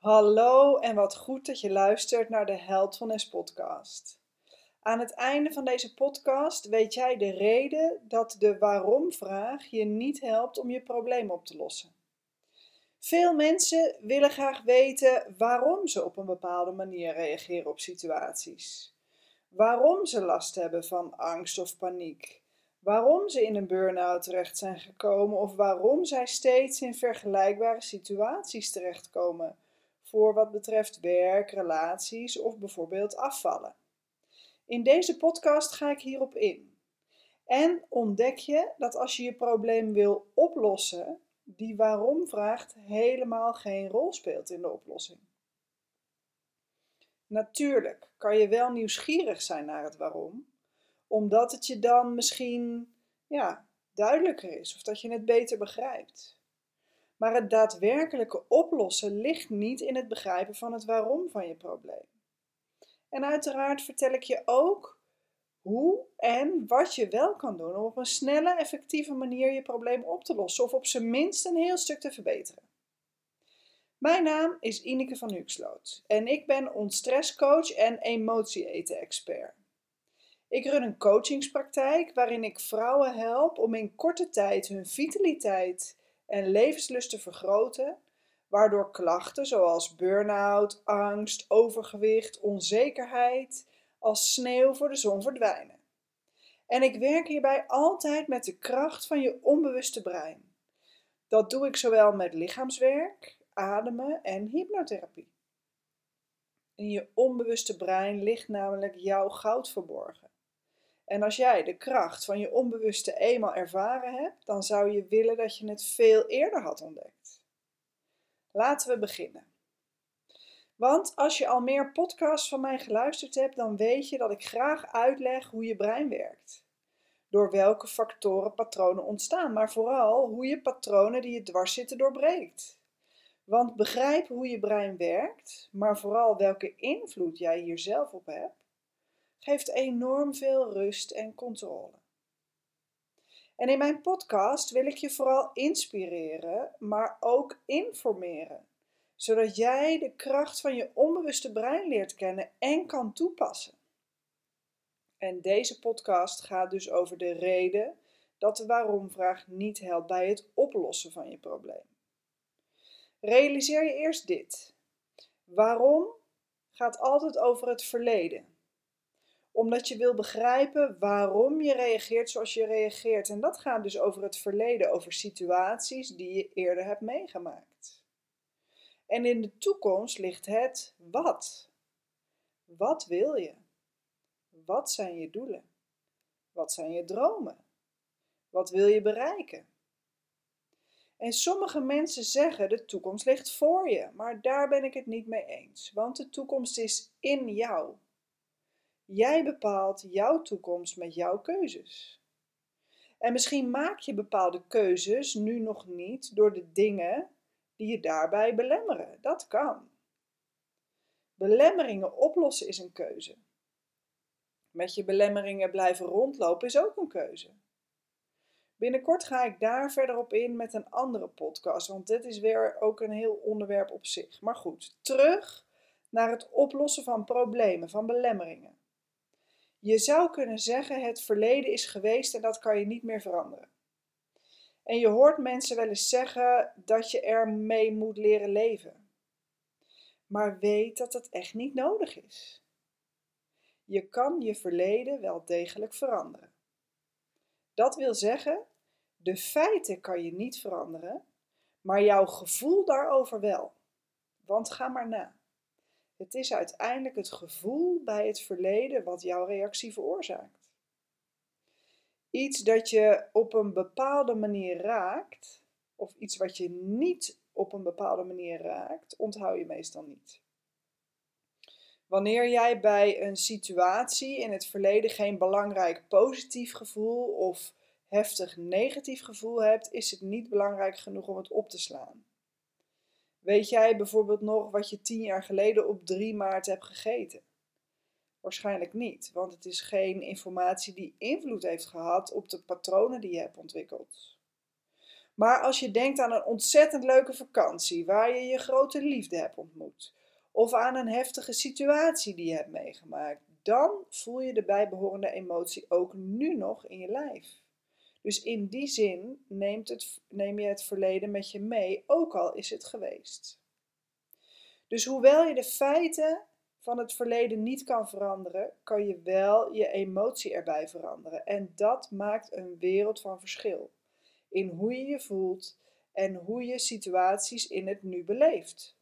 Hallo en wat goed dat je luistert naar de Heldfulness podcast. Aan het einde van deze podcast weet jij de reden dat de waarom-vraag je niet helpt om je probleem op te lossen. Veel mensen willen graag weten waarom ze op een bepaalde manier reageren op situaties. Waarom ze last hebben van angst of paniek. Waarom ze in een burn-out terecht zijn gekomen of waarom zij steeds in vergelijkbare situaties terechtkomen voor wat betreft werk, relaties of bijvoorbeeld afvallen. In deze podcast ga ik hierop in. En ontdek je dat als je je probleem wil oplossen, die waarom vraagt helemaal geen rol speelt in de oplossing. Natuurlijk kan je wel nieuwsgierig zijn naar het waarom, omdat het je dan misschien ja, duidelijker is of dat je het beter begrijpt. Maar het daadwerkelijke oplossen ligt niet in het begrijpen van het waarom van je probleem. En uiteraard vertel ik je ook hoe en wat je wel kan doen om op een snelle, effectieve manier je probleem op te lossen of op zijn minst een heel stuk te verbeteren. Mijn naam is Ineke van Huxloot en ik ben ontstresscoach en emotie-eten-expert. Ik run een coachingspraktijk waarin ik vrouwen help om in korte tijd hun vitaliteit en levenslust te vergroten, waardoor klachten zoals burn-out, angst, overgewicht, onzekerheid als sneeuw voor de zon verdwijnen. En ik werk hierbij altijd met de kracht van je onbewuste brein. Dat doe ik zowel met lichaamswerk, ademen en hypnotherapie. In je onbewuste brein ligt namelijk jouw goud verborgen. En als jij de kracht van je onbewuste eenmaal ervaren hebt, dan zou je willen dat je het veel eerder had ontdekt. Laten we beginnen. Want als je al meer podcasts van mij geluisterd hebt, dan weet je dat ik graag uitleg hoe je brein werkt. Door welke factoren patronen ontstaan, maar vooral hoe je patronen die je dwars zitten doorbreekt. Want begrijp hoe je brein werkt, maar vooral welke invloed jij hier zelf op hebt, geeft enorm veel rust en controle. En in mijn podcast wil ik je vooral inspireren, maar ook informeren, zodat jij de kracht van je onbewuste brein leert kennen en kan toepassen. En deze podcast gaat dus over de reden dat de waarom-vraag niet helpt bij het oplossen van je probleem. Realiseer je eerst dit. Waarom gaat altijd over het verleden omdat je wil begrijpen waarom je reageert zoals je reageert. En dat gaat dus over het verleden, over situaties die je eerder hebt meegemaakt. En in de toekomst ligt het wat. Wat wil je? Wat zijn je doelen? Wat zijn je dromen? Wat wil je bereiken? En sommige mensen zeggen de toekomst ligt voor je, maar daar ben ik het niet mee eens, want de toekomst is in jou. Jij bepaalt jouw toekomst met jouw keuzes. En misschien maak je bepaalde keuzes nu nog niet door de dingen die je daarbij belemmeren. Dat kan. Belemmeringen oplossen is een keuze. Met je belemmeringen blijven rondlopen is ook een keuze. Binnenkort ga ik daar verder op in met een andere podcast, want dit is weer ook een heel onderwerp op zich. Maar goed, terug naar het oplossen van problemen, van belemmeringen. Je zou kunnen zeggen: het verleden is geweest en dat kan je niet meer veranderen. En je hoort mensen wel eens zeggen dat je ermee moet leren leven. Maar weet dat het echt niet nodig is. Je kan je verleden wel degelijk veranderen. Dat wil zeggen, de feiten kan je niet veranderen, maar jouw gevoel daarover wel. Want ga maar na. Het is uiteindelijk het gevoel bij het verleden wat jouw reactie veroorzaakt. Iets dat je op een bepaalde manier raakt, of iets wat je niet op een bepaalde manier raakt, onthoud je meestal niet. Wanneer jij bij een situatie in het verleden geen belangrijk positief gevoel of heftig negatief gevoel hebt, is het niet belangrijk genoeg om het op te slaan. Weet jij bijvoorbeeld nog wat je tien jaar geleden op 3 maart hebt gegeten? Waarschijnlijk niet, want het is geen informatie die invloed heeft gehad op de patronen die je hebt ontwikkeld. Maar als je denkt aan een ontzettend leuke vakantie waar je je grote liefde hebt ontmoet, of aan een heftige situatie die je hebt meegemaakt, dan voel je de bijbehorende emotie ook nu nog in je lijf. Dus in die zin neemt het, neem je het verleden met je mee, ook al is het geweest. Dus hoewel je de feiten van het verleden niet kan veranderen, kan je wel je emotie erbij veranderen. En dat maakt een wereld van verschil in hoe je je voelt en hoe je situaties in het nu beleeft.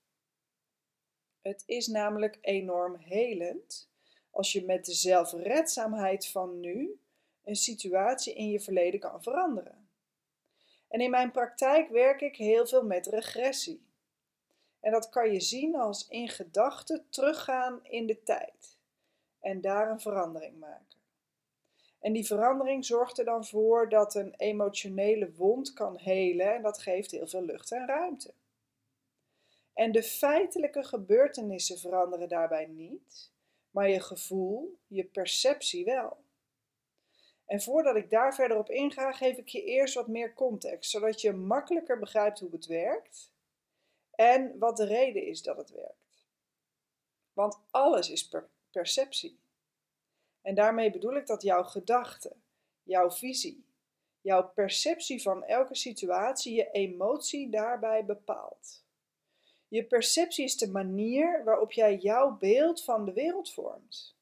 Het is namelijk enorm helend als je met de zelfredzaamheid van nu een situatie in je verleden kan veranderen. En in mijn praktijk werk ik heel veel met regressie. En dat kan je zien als in gedachten teruggaan in de tijd en daar een verandering maken. En die verandering zorgt er dan voor dat een emotionele wond kan helen en dat geeft heel veel lucht en ruimte. En de feitelijke gebeurtenissen veranderen daarbij niet, maar je gevoel, je perceptie wel. En voordat ik daar verder op inga, geef ik je eerst wat meer context, zodat je makkelijker begrijpt hoe het werkt en wat de reden is dat het werkt. Want alles is perceptie. En daarmee bedoel ik dat jouw gedachte, jouw visie, jouw perceptie van elke situatie je emotie daarbij bepaalt. Je perceptie is de manier waarop jij jouw beeld van de wereld vormt.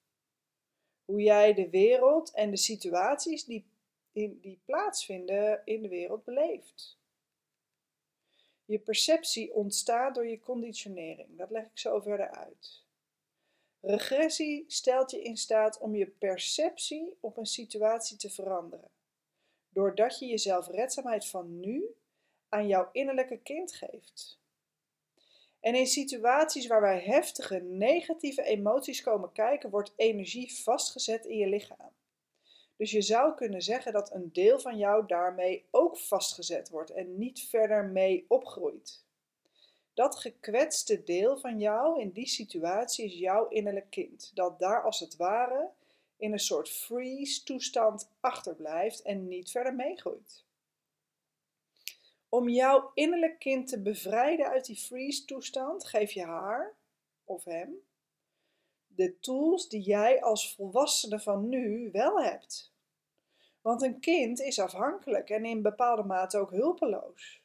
Hoe jij de wereld en de situaties die, die plaatsvinden in de wereld beleeft. Je perceptie ontstaat door je conditionering. Dat leg ik zo verder uit. Regressie stelt je in staat om je perceptie op een situatie te veranderen, doordat je je zelfredzaamheid van nu aan jouw innerlijke kind geeft. En in situaties waar wij heftige negatieve emoties komen kijken, wordt energie vastgezet in je lichaam. Dus je zou kunnen zeggen dat een deel van jou daarmee ook vastgezet wordt en niet verder mee opgroeit. Dat gekwetste deel van jou in die situatie is jouw innerlijk kind, dat daar als het ware in een soort freeze toestand achterblijft en niet verder meegroeit. Om jouw innerlijk kind te bevrijden uit die freeze toestand, geef je haar of hem de tools die jij als volwassene van nu wel hebt. Want een kind is afhankelijk en in bepaalde mate ook hulpeloos.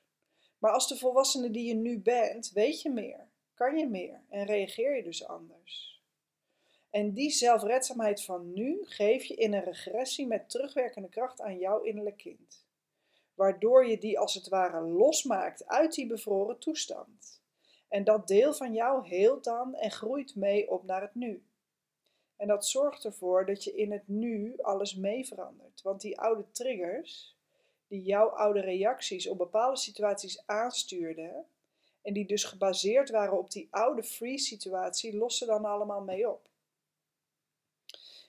Maar als de volwassene die je nu bent, weet je meer, kan je meer en reageer je dus anders. En die zelfredzaamheid van nu geef je in een regressie met terugwerkende kracht aan jouw innerlijk kind. Waardoor je die als het ware losmaakt uit die bevroren toestand. En dat deel van jou heelt dan en groeit mee op naar het nu. En dat zorgt ervoor dat je in het nu alles mee verandert. Want die oude triggers, die jouw oude reacties op bepaalde situaties aanstuurden, en die dus gebaseerd waren op die oude freeze-situatie, lossen dan allemaal mee op.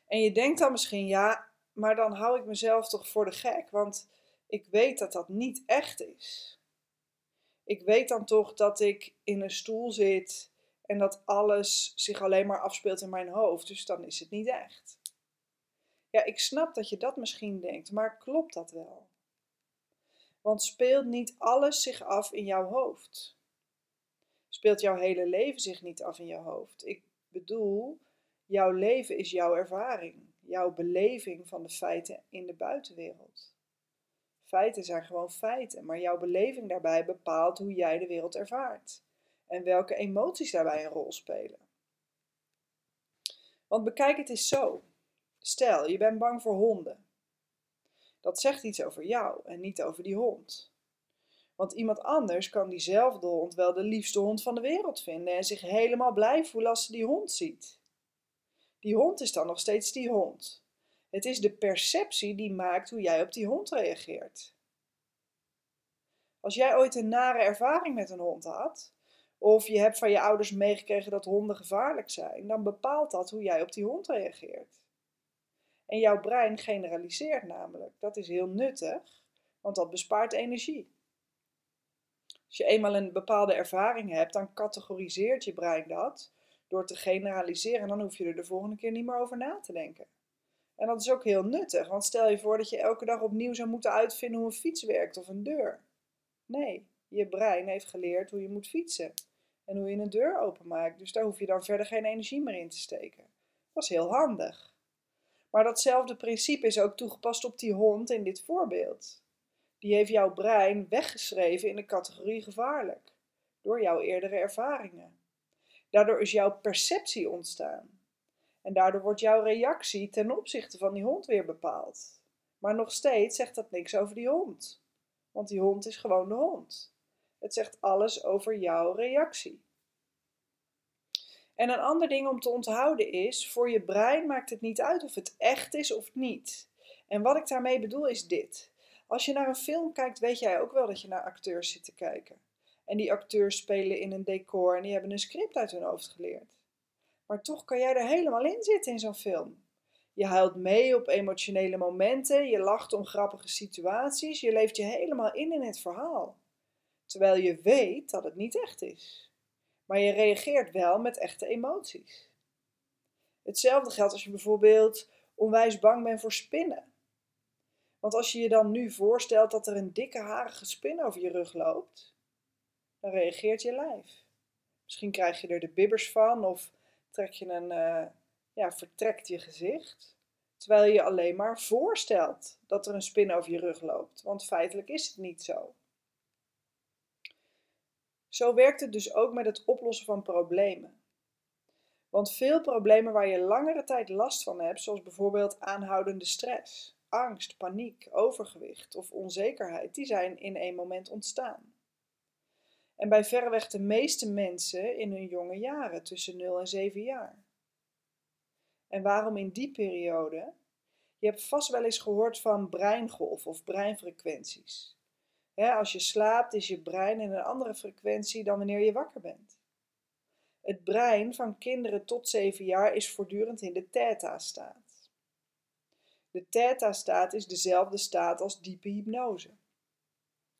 En je denkt dan misschien, ja, maar dan hou ik mezelf toch voor de gek, want ik weet dat dat niet echt is. Ik weet dan toch dat ik in een stoel zit en dat alles zich alleen maar afspeelt in mijn hoofd, dus dan is het niet echt. Ja, ik snap dat je dat misschien denkt, maar klopt dat wel? Want speelt niet alles zich af in jouw hoofd? Speelt jouw hele leven zich niet af in jouw hoofd? Ik bedoel, jouw leven is jouw ervaring, jouw beleving van de feiten in de buitenwereld. Feiten zijn gewoon feiten, maar jouw beleving daarbij bepaalt hoe jij de wereld ervaart en welke emoties daarbij een rol spelen. Want bekijk het eens zo. Stel, je bent bang voor honden. Dat zegt iets over jou en niet over die hond. Want iemand anders kan diezelfde hond wel de liefste hond van de wereld vinden en zich helemaal blij voelen als ze die hond ziet. Die hond is dan nog steeds die hond. Het is de perceptie die maakt hoe jij op die hond reageert. Als jij ooit een nare ervaring met een hond had, of je hebt van je ouders meegekregen dat honden gevaarlijk zijn, dan bepaalt dat hoe jij op die hond reageert. En jouw brein generaliseert namelijk. Dat is heel nuttig, want dat bespaart energie. Als je eenmaal een bepaalde ervaring hebt, dan categoriseert je brein dat door te generaliseren. En dan hoef je er de volgende keer niet meer over na te denken. En dat is ook heel nuttig, want stel je voor dat je elke dag opnieuw zou moeten uitvinden hoe een fiets werkt of een deur. Nee, je brein heeft geleerd hoe je moet fietsen en hoe je een deur openmaakt. Dus daar hoef je dan verder geen energie meer in te steken. Dat is heel handig. Maar datzelfde principe is ook toegepast op die hond in dit voorbeeld. Die heeft jouw brein weggeschreven in de categorie gevaarlijk, door jouw eerdere ervaringen. Daardoor is jouw perceptie ontstaan. En daardoor wordt jouw reactie ten opzichte van die hond weer bepaald. Maar nog steeds zegt dat niks over die hond. Want die hond is gewoon de hond. Het zegt alles over jouw reactie. En een ander ding om te onthouden is: voor je brein maakt het niet uit of het echt is of niet. En wat ik daarmee bedoel is dit. Als je naar een film kijkt, weet jij ook wel dat je naar acteurs zit te kijken. En die acteurs spelen in een decor en die hebben een script uit hun hoofd geleerd. Maar toch kan jij er helemaal in zitten in zo'n film. Je huilt mee op emotionele momenten, je lacht om grappige situaties, je leeft je helemaal in in het verhaal. Terwijl je weet dat het niet echt is. Maar je reageert wel met echte emoties. Hetzelfde geldt als je bijvoorbeeld onwijs bang bent voor spinnen. Want als je je dan nu voorstelt dat er een dikke harige spin over je rug loopt, dan reageert je lijf. Misschien krijg je er de bibbers van of trek je een, uh, ja, vertrekt je gezicht. Terwijl je je alleen maar voorstelt dat er een spin over je rug loopt. Want feitelijk is het niet zo. Zo werkt het dus ook met het oplossen van problemen. Want veel problemen waar je langere tijd last van hebt, zoals bijvoorbeeld aanhoudende stress, angst, paniek, overgewicht of onzekerheid, die zijn in één moment ontstaan. En bij verreweg de meeste mensen in hun jonge jaren, tussen 0 en 7 jaar. En waarom in die periode? Je hebt vast wel eens gehoord van breingolf of breinfrequenties. als je slaapt is je brein in een andere frequentie dan wanneer je wakker bent. Het brein van kinderen tot 7 jaar is voortdurend in de theta-staat. De theta-staat is dezelfde staat als diepe hypnose.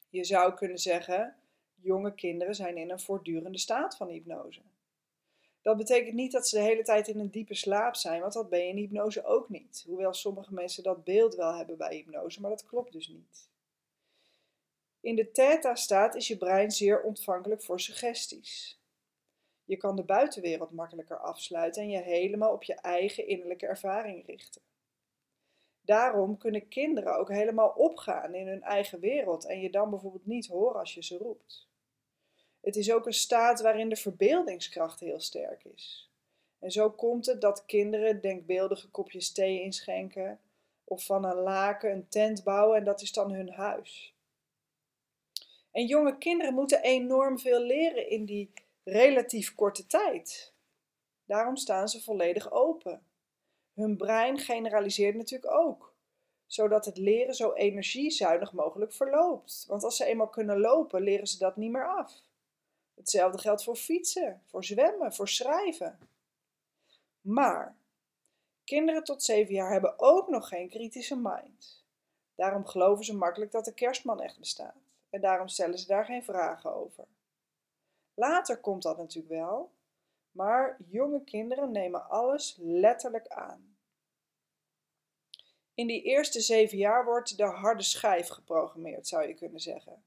Je zou kunnen zeggen, jonge kinderen zijn in een voortdurende staat van hypnose. Dat betekent niet dat ze de hele tijd in een diepe slaap zijn, want dat ben je in hypnose ook niet. Hoewel sommige mensen dat beeld wel hebben bij hypnose, maar dat klopt dus niet. In de theta-staat is je brein zeer ontvankelijk voor suggesties. Je kan de buitenwereld makkelijker afsluiten en je helemaal op je eigen innerlijke ervaring richten. Daarom kunnen kinderen ook helemaal opgaan in hun eigen wereld en je dan bijvoorbeeld niet horen als je ze roept. Het is ook een staat waarin de verbeeldingskracht heel sterk is. En zo komt het dat kinderen denkbeeldige kopjes thee inschenken of van een laken een tent bouwen en dat is dan hun huis. En jonge kinderen moeten enorm veel leren in die relatief korte tijd. Daarom staan ze volledig open. Hun brein generaliseert natuurlijk ook, zodat het leren zo energiezuinig mogelijk verloopt. Want als ze eenmaal kunnen lopen, leren ze dat niet meer af. Hetzelfde geldt voor fietsen, voor zwemmen, voor schrijven. Maar kinderen tot 7 jaar hebben ook nog geen kritische mind. Daarom geloven ze makkelijk dat de kerstman echt bestaat. En daarom stellen ze daar geen vragen over. Later komt dat natuurlijk wel, maar jonge kinderen nemen alles letterlijk aan. In die eerste zeven jaar wordt de harde schijf geprogrammeerd, zou je kunnen zeggen.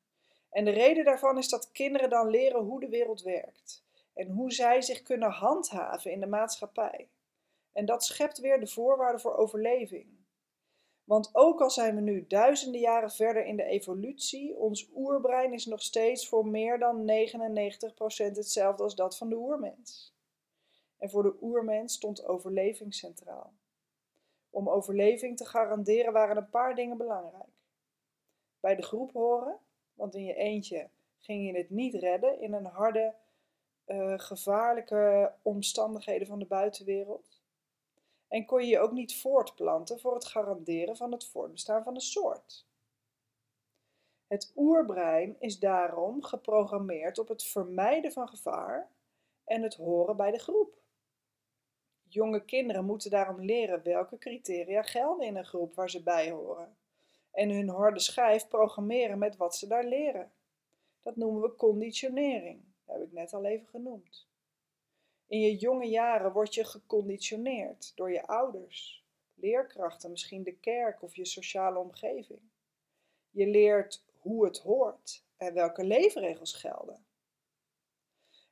En de reden daarvan is dat kinderen dan leren hoe de wereld werkt en hoe zij zich kunnen handhaven in de maatschappij. En dat schept weer de voorwaarden voor overleving. Want ook al zijn we nu duizenden jaren verder in de evolutie, ons oerbrein is nog steeds voor meer dan 99% hetzelfde als dat van de oermens. En voor de oermens stond overleving centraal. Om overleving te garanderen waren een paar dingen belangrijk. Bij de groep horen, want in je eentje ging je het niet redden in een harde, uh, gevaarlijke omstandigheden van de buitenwereld. En kon je je ook niet voortplanten voor het garanderen van het voortbestaan van de soort. Het oerbrein is daarom geprogrammeerd op het vermijden van gevaar en het horen bij de groep. Jonge kinderen moeten daarom leren welke criteria gelden in een groep waar ze bij horen en hun harde schijf programmeren met wat ze daar leren. Dat noemen we conditionering. Dat heb ik net al even genoemd. In je jonge jaren word je geconditioneerd door je ouders, leerkrachten, misschien de kerk of je sociale omgeving. Je leert hoe het hoort en welke leefregels gelden.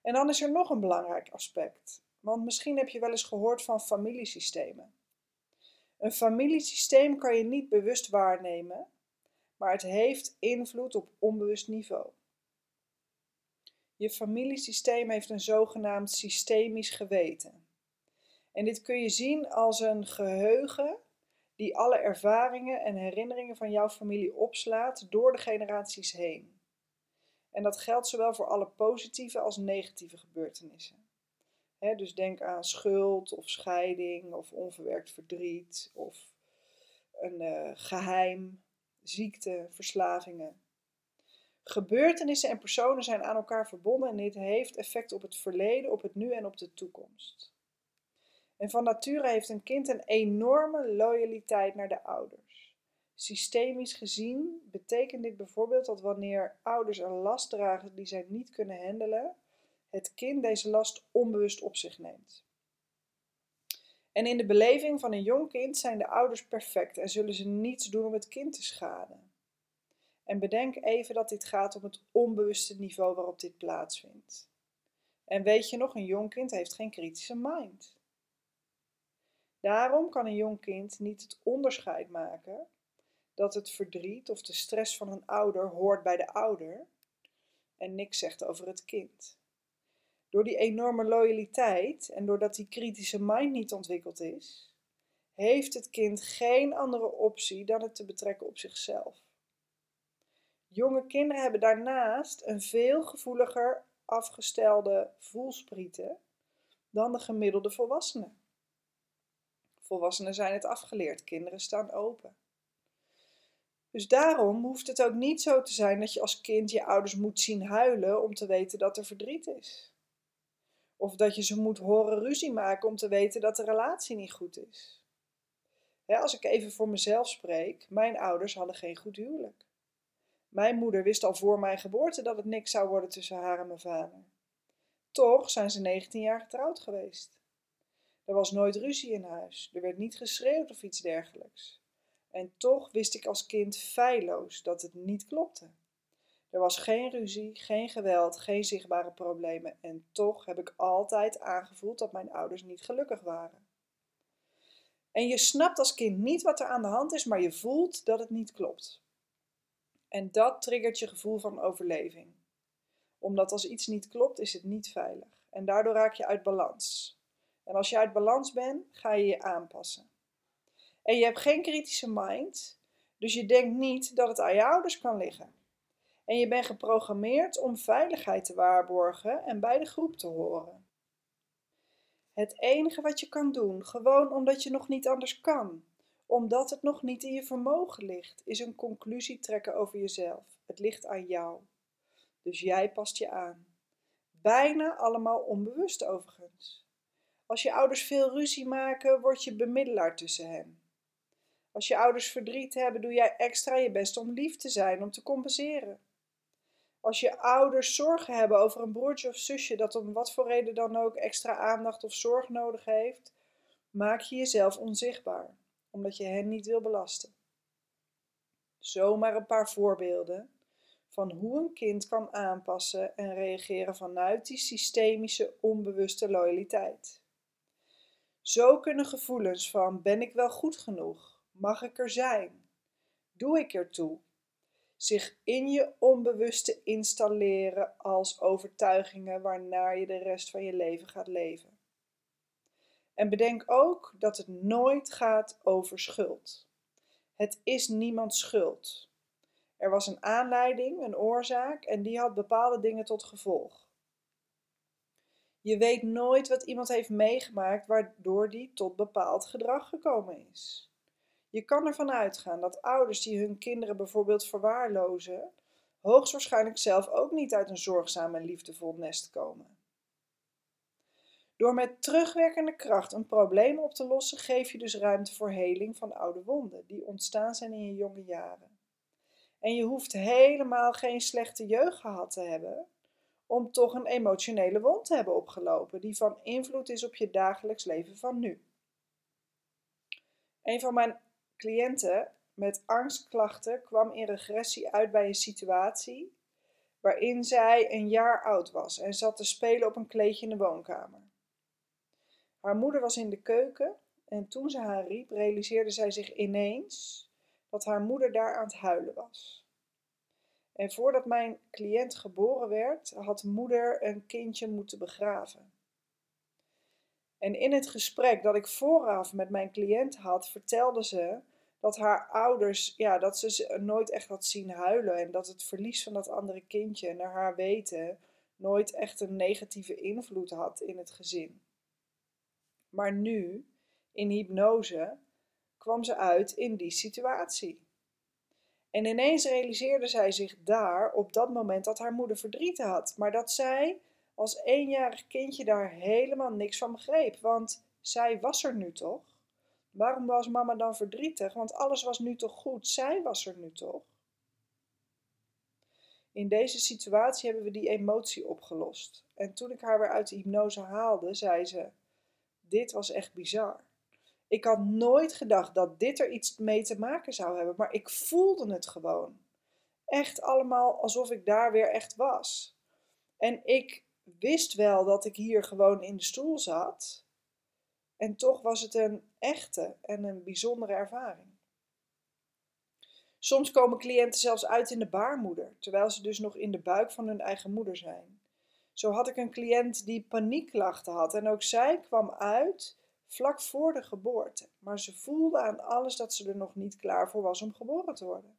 En dan is er nog een belangrijk aspect, want misschien heb je wel eens gehoord van familiesystemen. Een familiesysteem kan je niet bewust waarnemen, maar het heeft invloed op onbewust niveau. Je familiesysteem heeft een zogenaamd systemisch geweten. En dit kun je zien als een geheugen die alle ervaringen en herinneringen van jouw familie opslaat door de generaties heen. En dat geldt zowel voor alle positieve als negatieve gebeurtenissen. Dus denk aan schuld of scheiding of onverwerkt verdriet of een uh, geheim, ziekte, verslavingen. Gebeurtenissen en personen zijn aan elkaar verbonden en dit heeft effect op het verleden, op het nu en op de toekomst. En van nature heeft een kind een enorme loyaliteit naar de ouders. Systemisch gezien betekent dit bijvoorbeeld dat wanneer ouders een last dragen die zij niet kunnen handelen, het kind deze last onbewust op zich neemt. En in de beleving van een jong kind zijn de ouders perfect en zullen ze niets doen om het kind te schaden. En bedenk even dat dit gaat om het onbewuste niveau waarop dit plaatsvindt. En weet je nog, een jong kind heeft geen kritische mind. Daarom kan een jong kind niet het onderscheid maken dat het verdriet of de stress van een ouder hoort bij de ouder en niks zegt over het kind. Door die enorme loyaliteit en doordat die kritische mind niet ontwikkeld is, heeft het kind geen andere optie dan het te betrekken op zichzelf. Jonge kinderen hebben daarnaast een veel gevoeliger afgestelde voelsprieten dan de gemiddelde volwassenen. Volwassenen zijn het afgeleerd, kinderen staan open. Dus daarom hoeft het ook niet zo te zijn dat je als kind je ouders moet zien huilen om te weten dat er verdriet is. Of dat je ze moet horen ruzie maken om te weten dat de relatie niet goed is. als ik even voor mezelf spreek, mijn ouders hadden geen goed huwelijk. Mijn moeder wist al voor mijn geboorte dat het niks zou worden tussen haar en mijn vader. Toch zijn ze 19 jaar getrouwd geweest. Er was nooit ruzie in huis, er werd niet geschreeuwd of iets dergelijks. En toch wist ik als kind feilloos dat het niet klopte. Er was geen ruzie, geen geweld, geen zichtbare problemen en toch heb ik altijd aangevoeld dat mijn ouders niet gelukkig waren. En je snapt als kind niet wat er aan de hand is, maar je voelt dat het niet klopt. En dat triggert je gevoel van overleving. Omdat als iets niet klopt, is het niet veilig. En daardoor raak je uit balans. En als je uit balans bent, ga je je aanpassen. En je hebt geen kritische mind, dus je denkt niet dat het aan je ouders kan liggen. En je bent geprogrammeerd om veiligheid te waarborgen en bij de groep te horen. Het enige wat je kan doen, gewoon omdat je nog niet anders kan, omdat het nog niet in je vermogen ligt, is een conclusie trekken over jezelf. Het ligt aan jou. Dus jij past je aan. Bijna allemaal onbewust overigens. Als je ouders veel ruzie maken, word je bemiddelaar tussen hen. Als je ouders verdriet hebben, doe jij extra je best om lief te zijn, om te compenseren. Als je ouders zorgen hebben over een broertje of zusje dat om wat voor reden dan ook extra aandacht of zorg nodig heeft, maak je jezelf onzichtbaar omdat je hen niet wil belasten. Zomaar een paar voorbeelden van hoe een kind kan aanpassen en reageren vanuit die systemische onbewuste loyaliteit. Zo kunnen gevoelens van ben ik wel goed genoeg? Mag ik er zijn? Doe ik ertoe? Zich in je onbewuste installeren als overtuigingen waarnaar je de rest van je leven gaat leven. En bedenk ook dat het nooit gaat over schuld. Het is niemands schuld. Er was een aanleiding, een oorzaak en die had bepaalde dingen tot gevolg. Je weet nooit wat iemand heeft meegemaakt waardoor die tot bepaald gedrag gekomen is. Je kan ervan uitgaan dat ouders die hun kinderen bijvoorbeeld verwaarlozen, hoogstwaarschijnlijk zelf ook niet uit een zorgzaam en liefdevol nest komen. Door met terugwerkende kracht een probleem op te lossen, geef je dus ruimte voor heling van oude wonden die ontstaan zijn in je jonge jaren. En je hoeft helemaal geen slechte jeugd gehad te hebben om toch een emotionele wond te hebben opgelopen die van invloed is op je dagelijks leven van nu. Een van mijn cliënten met angstklachten kwam in regressie uit bij een situatie waarin zij een jaar oud was en zat te spelen op een kleedje in de woonkamer. Haar moeder was in de keuken en toen ze haar riep, realiseerde zij zich ineens dat haar moeder daar aan het huilen was. En voordat mijn cliënt geboren werd, had moeder een kindje moeten begraven. En in het gesprek dat ik vooraf met mijn cliënt had, vertelde ze dat haar ouders, ja, dat ze ze nooit echt had zien huilen en dat het verlies van dat andere kindje naar haar weten nooit echt een negatieve invloed had in het gezin. Maar nu, in hypnose, kwam ze uit in die situatie. En ineens realiseerde zij zich daar op dat moment dat haar moeder verdriet had, maar dat zij als eenjarig kindje daar helemaal niks van begreep, want zij was er nu toch? Waarom was mama dan verdrietig? Want alles was nu toch goed? Zij was er nu toch? In deze situatie hebben we die emotie opgelost. En toen ik haar weer uit de hypnose haalde, zei ze: Dit was echt bizar. Ik had nooit gedacht dat dit er iets mee te maken zou hebben, maar ik voelde het gewoon. Echt allemaal alsof ik daar weer echt was. En ik wist wel dat ik hier gewoon in de stoel zat. En toch was het een echte en een bijzondere ervaring. Soms komen cliënten zelfs uit in de baarmoeder, terwijl ze dus nog in de buik van hun eigen moeder zijn. Zo had ik een cliënt die paniekklachten had en ook zij kwam uit vlak voor de geboorte, maar ze voelde aan alles dat ze er nog niet klaar voor was om geboren te worden.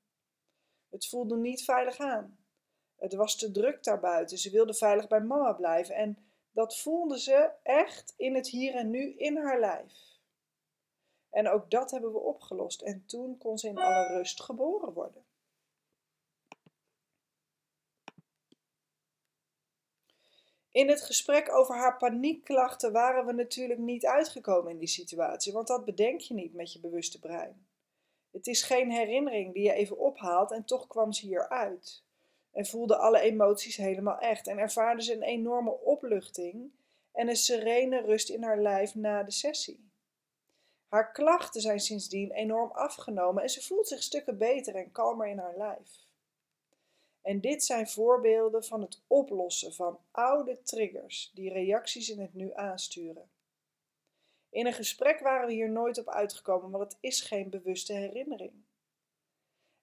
Het voelde niet veilig aan. Het was te druk daarbuiten. Ze wilde veilig bij mama blijven en dat voelde ze echt in het hier en nu in haar lijf. En ook dat hebben we opgelost en toen kon ze in alle rust geboren worden. In het gesprek over haar paniekklachten waren we natuurlijk niet uitgekomen in die situatie, want dat bedenk je niet met je bewuste brein. Het is geen herinnering die je even ophaalt en toch kwam ze hier uit. En voelde alle emoties helemaal echt en ervaarde ze een enorme opluchting en een serene rust in haar lijf na de sessie. Haar klachten zijn sindsdien enorm afgenomen en ze voelt zich stukken beter en kalmer in haar lijf. En dit zijn voorbeelden van het oplossen van oude triggers die reacties in het nu aansturen. In een gesprek waren we hier nooit op uitgekomen, want het is geen bewuste herinnering.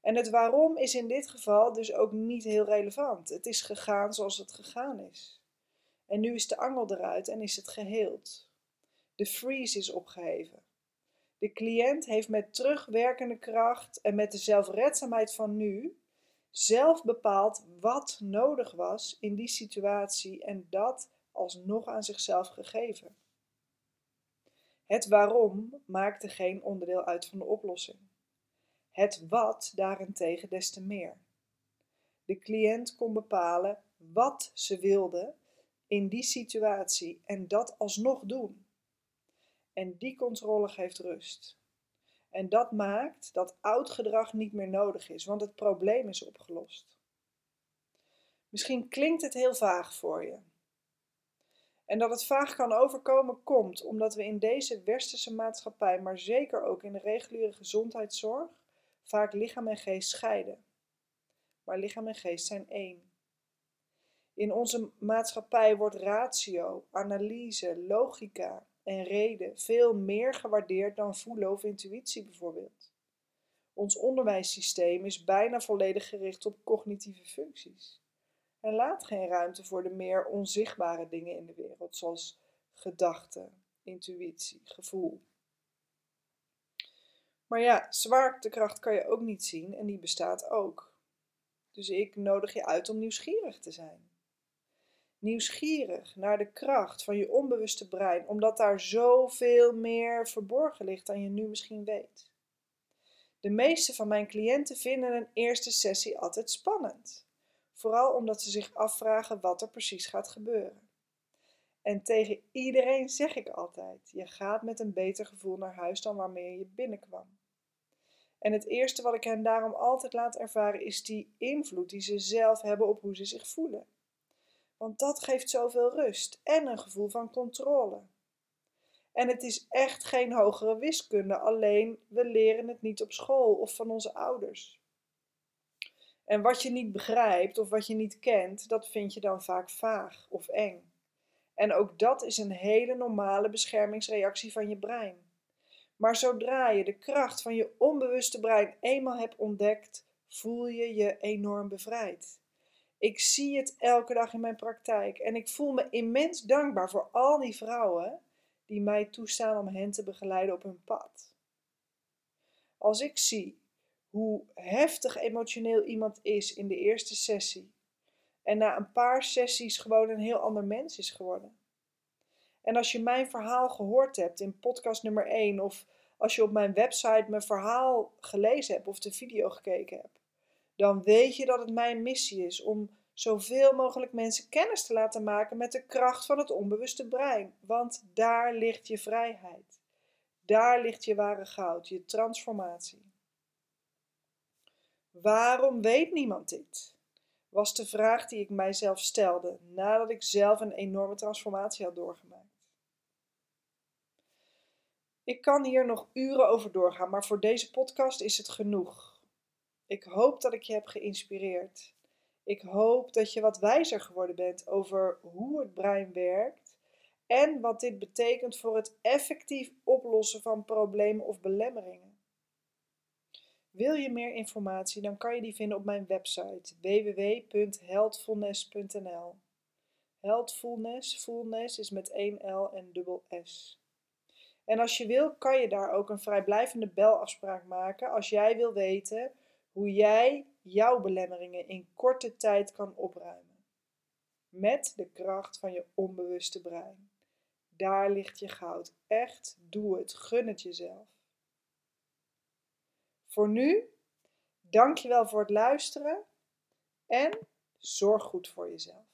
En het waarom is in dit geval dus ook niet heel relevant. Het is gegaan zoals het gegaan is. En nu is de angel eruit en is het geheeld. De freeze is opgeheven. De cliënt heeft met terugwerkende kracht en met de zelfredzaamheid van nu zelf bepaald wat nodig was in die situatie en dat alsnog aan zichzelf gegeven. Het waarom maakte geen onderdeel uit van de oplossing. Het wat daarentegen des te meer. De cliënt kon bepalen wat ze wilde in die situatie en dat alsnog doen. En die controle geeft rust. En dat maakt dat oud gedrag niet meer nodig is, want het probleem is opgelost. Misschien klinkt het heel vaag voor je. En dat het vaag kan overkomen komt omdat we in deze westerse maatschappij, maar zeker ook in de reguliere gezondheidszorg, vaak lichaam en geest scheiden. Maar lichaam en geest zijn één. In onze maatschappij wordt ratio, analyse, logica, en reden veel meer gewaardeerd dan voelen of intuïtie bijvoorbeeld. Ons onderwijssysteem is bijna volledig gericht op cognitieve functies en laat geen ruimte voor de meer onzichtbare dingen in de wereld, zoals gedachten, intuïtie, gevoel. Maar ja, zwaartekracht kan je ook niet zien en die bestaat ook. Dus ik nodig je uit om nieuwsgierig te zijn nieuwsgierig naar de kracht van je onbewuste brein, omdat daar zoveel meer verborgen ligt dan je nu misschien weet. De meeste van mijn cliënten vinden een eerste sessie altijd spannend, vooral omdat ze zich afvragen wat er precies gaat gebeuren. En tegen iedereen zeg ik altijd: je gaat met een beter gevoel naar huis dan waarmee je binnenkwam. En het eerste wat ik hen daarom altijd laat ervaren is die invloed die ze zelf hebben op hoe ze zich voelen. Want dat geeft zoveel rust en een gevoel van controle. En het is echt geen hogere wiskunde, alleen we leren het niet op school of van onze ouders. En wat je niet begrijpt of wat je niet kent, dat vind je dan vaak vaag of eng. En ook dat is een hele normale beschermingsreactie van je brein. Maar zodra je de kracht van je onbewuste brein eenmaal hebt ontdekt, voel je je enorm bevrijd. Ik zie het elke dag in mijn praktijk en ik voel me immens dankbaar voor al die vrouwen die mij toestaan om hen te begeleiden op hun pad. Als ik zie hoe heftig emotioneel iemand is in de eerste sessie en na een paar sessies gewoon een heel ander mens is geworden. En als je mijn verhaal gehoord hebt in podcast nummer 1 of als je op mijn website mijn verhaal gelezen hebt of de video gekeken hebt, dan weet je dat het mijn missie is om zoveel mogelijk mensen kennis te laten maken met de kracht van het onbewuste brein. Want daar ligt je vrijheid. Daar ligt je ware goud, je transformatie. Waarom weet niemand dit? Was de vraag die ik mijzelf stelde nadat ik zelf een enorme transformatie had doorgemaakt. Ik kan hier nog uren over doorgaan, maar voor deze podcast is het genoeg. Ik hoop dat ik je heb geïnspireerd. Ik hoop dat je wat wijzer geworden bent over hoe het brein werkt en wat dit betekent voor het effectief oplossen van problemen of belemmeringen. Wil je meer informatie, dan kan je die vinden op mijn website www.heldfulness.nl. Heldfulness, fullness is met één L en dubbel S. En als je wil, kan je daar ook een vrijblijvende belafspraak maken als jij wil weten hoe jij jouw belemmeringen in korte tijd kan opruimen. Met de kracht van je onbewuste brein. Daar ligt je goud. Echt, doe het. Gun het jezelf. Voor nu, dankjewel voor het luisteren en zorg goed voor jezelf.